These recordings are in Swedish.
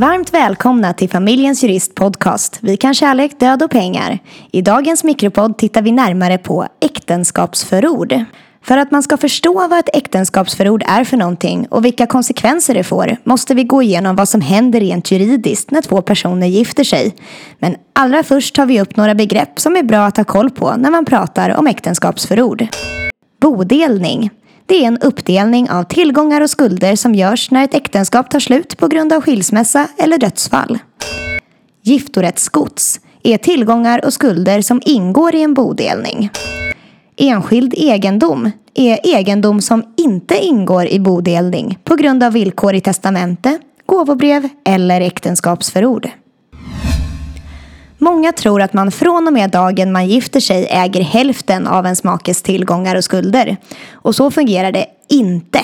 Varmt välkomna till Familjens Jurist Podcast. Vi kan kärlek, död och pengar. I dagens mikropodd tittar vi närmare på äktenskapsförord. För att man ska förstå vad ett äktenskapsförord är för någonting och vilka konsekvenser det får måste vi gå igenom vad som händer rent juridiskt när två personer gifter sig. Men allra först tar vi upp några begrepp som är bra att ha koll på när man pratar om äktenskapsförord. Bodelning. Det är en uppdelning av tillgångar och skulder som görs när ett äktenskap tar slut på grund av skilsmässa eller dödsfall. Giftorättsgods är tillgångar och skulder som ingår i en bodelning. Enskild egendom är egendom som inte ingår i bodelning på grund av villkor i testamente, gåvobrev eller äktenskapsförord. Många tror att man från och med dagen man gifter sig äger hälften av ens makes tillgångar och skulder. Och så fungerar det inte.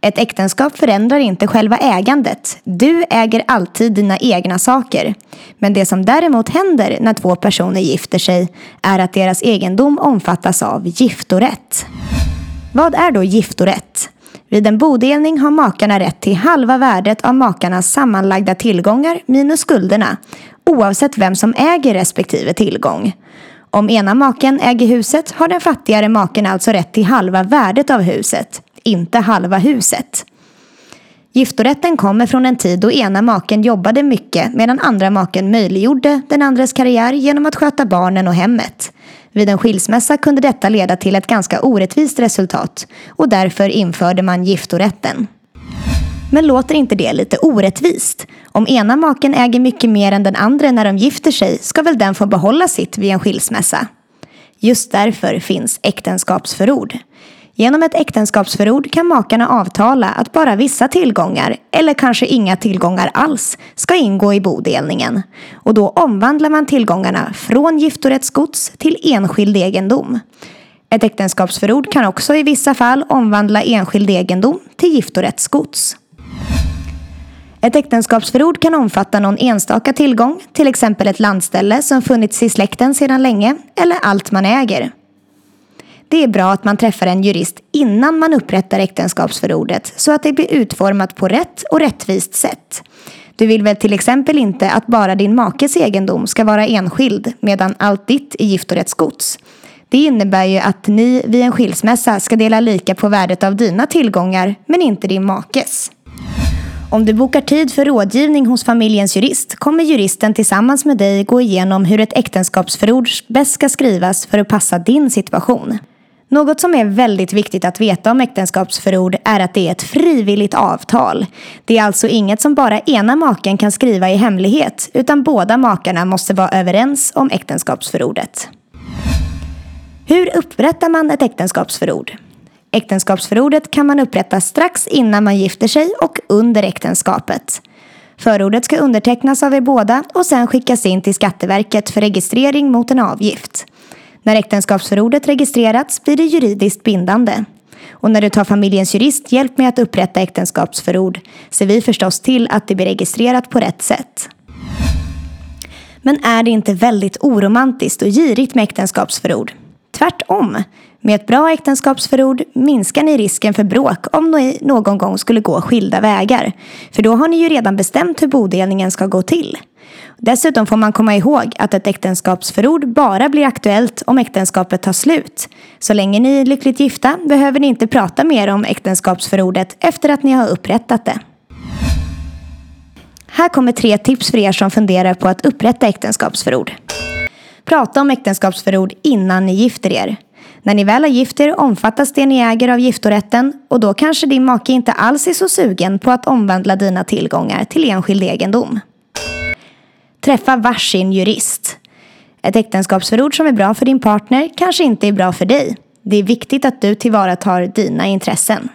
Ett äktenskap förändrar inte själva ägandet. Du äger alltid dina egna saker. Men det som däremot händer när två personer gifter sig är att deras egendom omfattas av giftorätt. Vad är då giftorätt? Vid en bodelning har makarna rätt till halva värdet av makarnas sammanlagda tillgångar minus skulderna oavsett vem som äger respektive tillgång. Om ena maken äger huset har den fattigare maken alltså rätt till halva värdet av huset, inte halva huset. Giftorätten kommer från en tid då ena maken jobbade mycket medan andra maken möjliggjorde den andres karriär genom att sköta barnen och hemmet. Vid en skilsmässa kunde detta leda till ett ganska orättvist resultat och därför införde man giftorätten. Men låter inte det lite orättvist? Om ena maken äger mycket mer än den andra när de gifter sig ska väl den få behålla sitt vid en skilsmässa? Just därför finns äktenskapsförord. Genom ett äktenskapsförord kan makarna avtala att bara vissa tillgångar, eller kanske inga tillgångar alls, ska ingå i bodelningen. Och då omvandlar man tillgångarna från giftorättsgods till enskild egendom. Ett äktenskapsförord kan också i vissa fall omvandla enskild egendom till giftorättsgods. Ett äktenskapsförord kan omfatta någon enstaka tillgång, till exempel ett landställe som funnits i släkten sedan länge, eller allt man äger. Det är bra att man träffar en jurist innan man upprättar äktenskapsförordet så att det blir utformat på rätt och rättvist sätt. Du vill väl till exempel inte att bara din makes egendom ska vara enskild medan allt ditt är giftorättsgods. Det innebär ju att ni vid en skilsmässa ska dela lika på värdet av dina tillgångar men inte din makes. Om du bokar tid för rådgivning hos familjens jurist kommer juristen tillsammans med dig gå igenom hur ett äktenskapsförord bäst ska skrivas för att passa din situation. Något som är väldigt viktigt att veta om äktenskapsförord är att det är ett frivilligt avtal. Det är alltså inget som bara ena maken kan skriva i hemlighet utan båda makarna måste vara överens om äktenskapsförordet. Hur upprättar man ett äktenskapsförord? Äktenskapsförordet kan man upprätta strax innan man gifter sig och under äktenskapet. Förordet ska undertecknas av er båda och sen skickas in till Skatteverket för registrering mot en avgift. När äktenskapsförordet registrerats blir det juridiskt bindande. Och när du tar familjens jurist hjälp med att upprätta äktenskapsförord ser vi förstås till att det blir registrerat på rätt sätt. Men är det inte väldigt oromantiskt och girigt med äktenskapsförord? Tvärtom. Med ett bra äktenskapsförord minskar ni risken för bråk om ni någon gång skulle gå skilda vägar. För då har ni ju redan bestämt hur bodelningen ska gå till. Dessutom får man komma ihåg att ett äktenskapsförord bara blir aktuellt om äktenskapet tar slut. Så länge ni är lyckligt gifta behöver ni inte prata mer om äktenskapsförordet efter att ni har upprättat det. Här kommer tre tips för er som funderar på att upprätta äktenskapsförord. Prata om äktenskapsförord innan ni gifter er. När ni väl har gift er omfattas det ni äger av giftorätten och då kanske din make inte alls är så sugen på att omvandla dina tillgångar till enskild egendom. Träffa varsin jurist. Ett äktenskapsförord som är bra för din partner kanske inte är bra för dig. Det är viktigt att du tillvaratar dina intressen.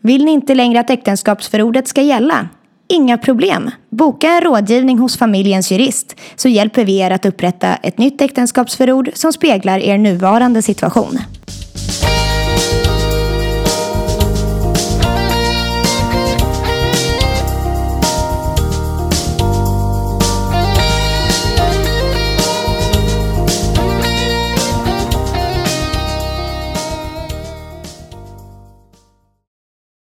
Vill ni inte längre att äktenskapsförordet ska gälla? Inga problem. Boka en rådgivning hos familjens jurist så hjälper vi er att upprätta ett nytt äktenskapsförord som speglar er nuvarande situation.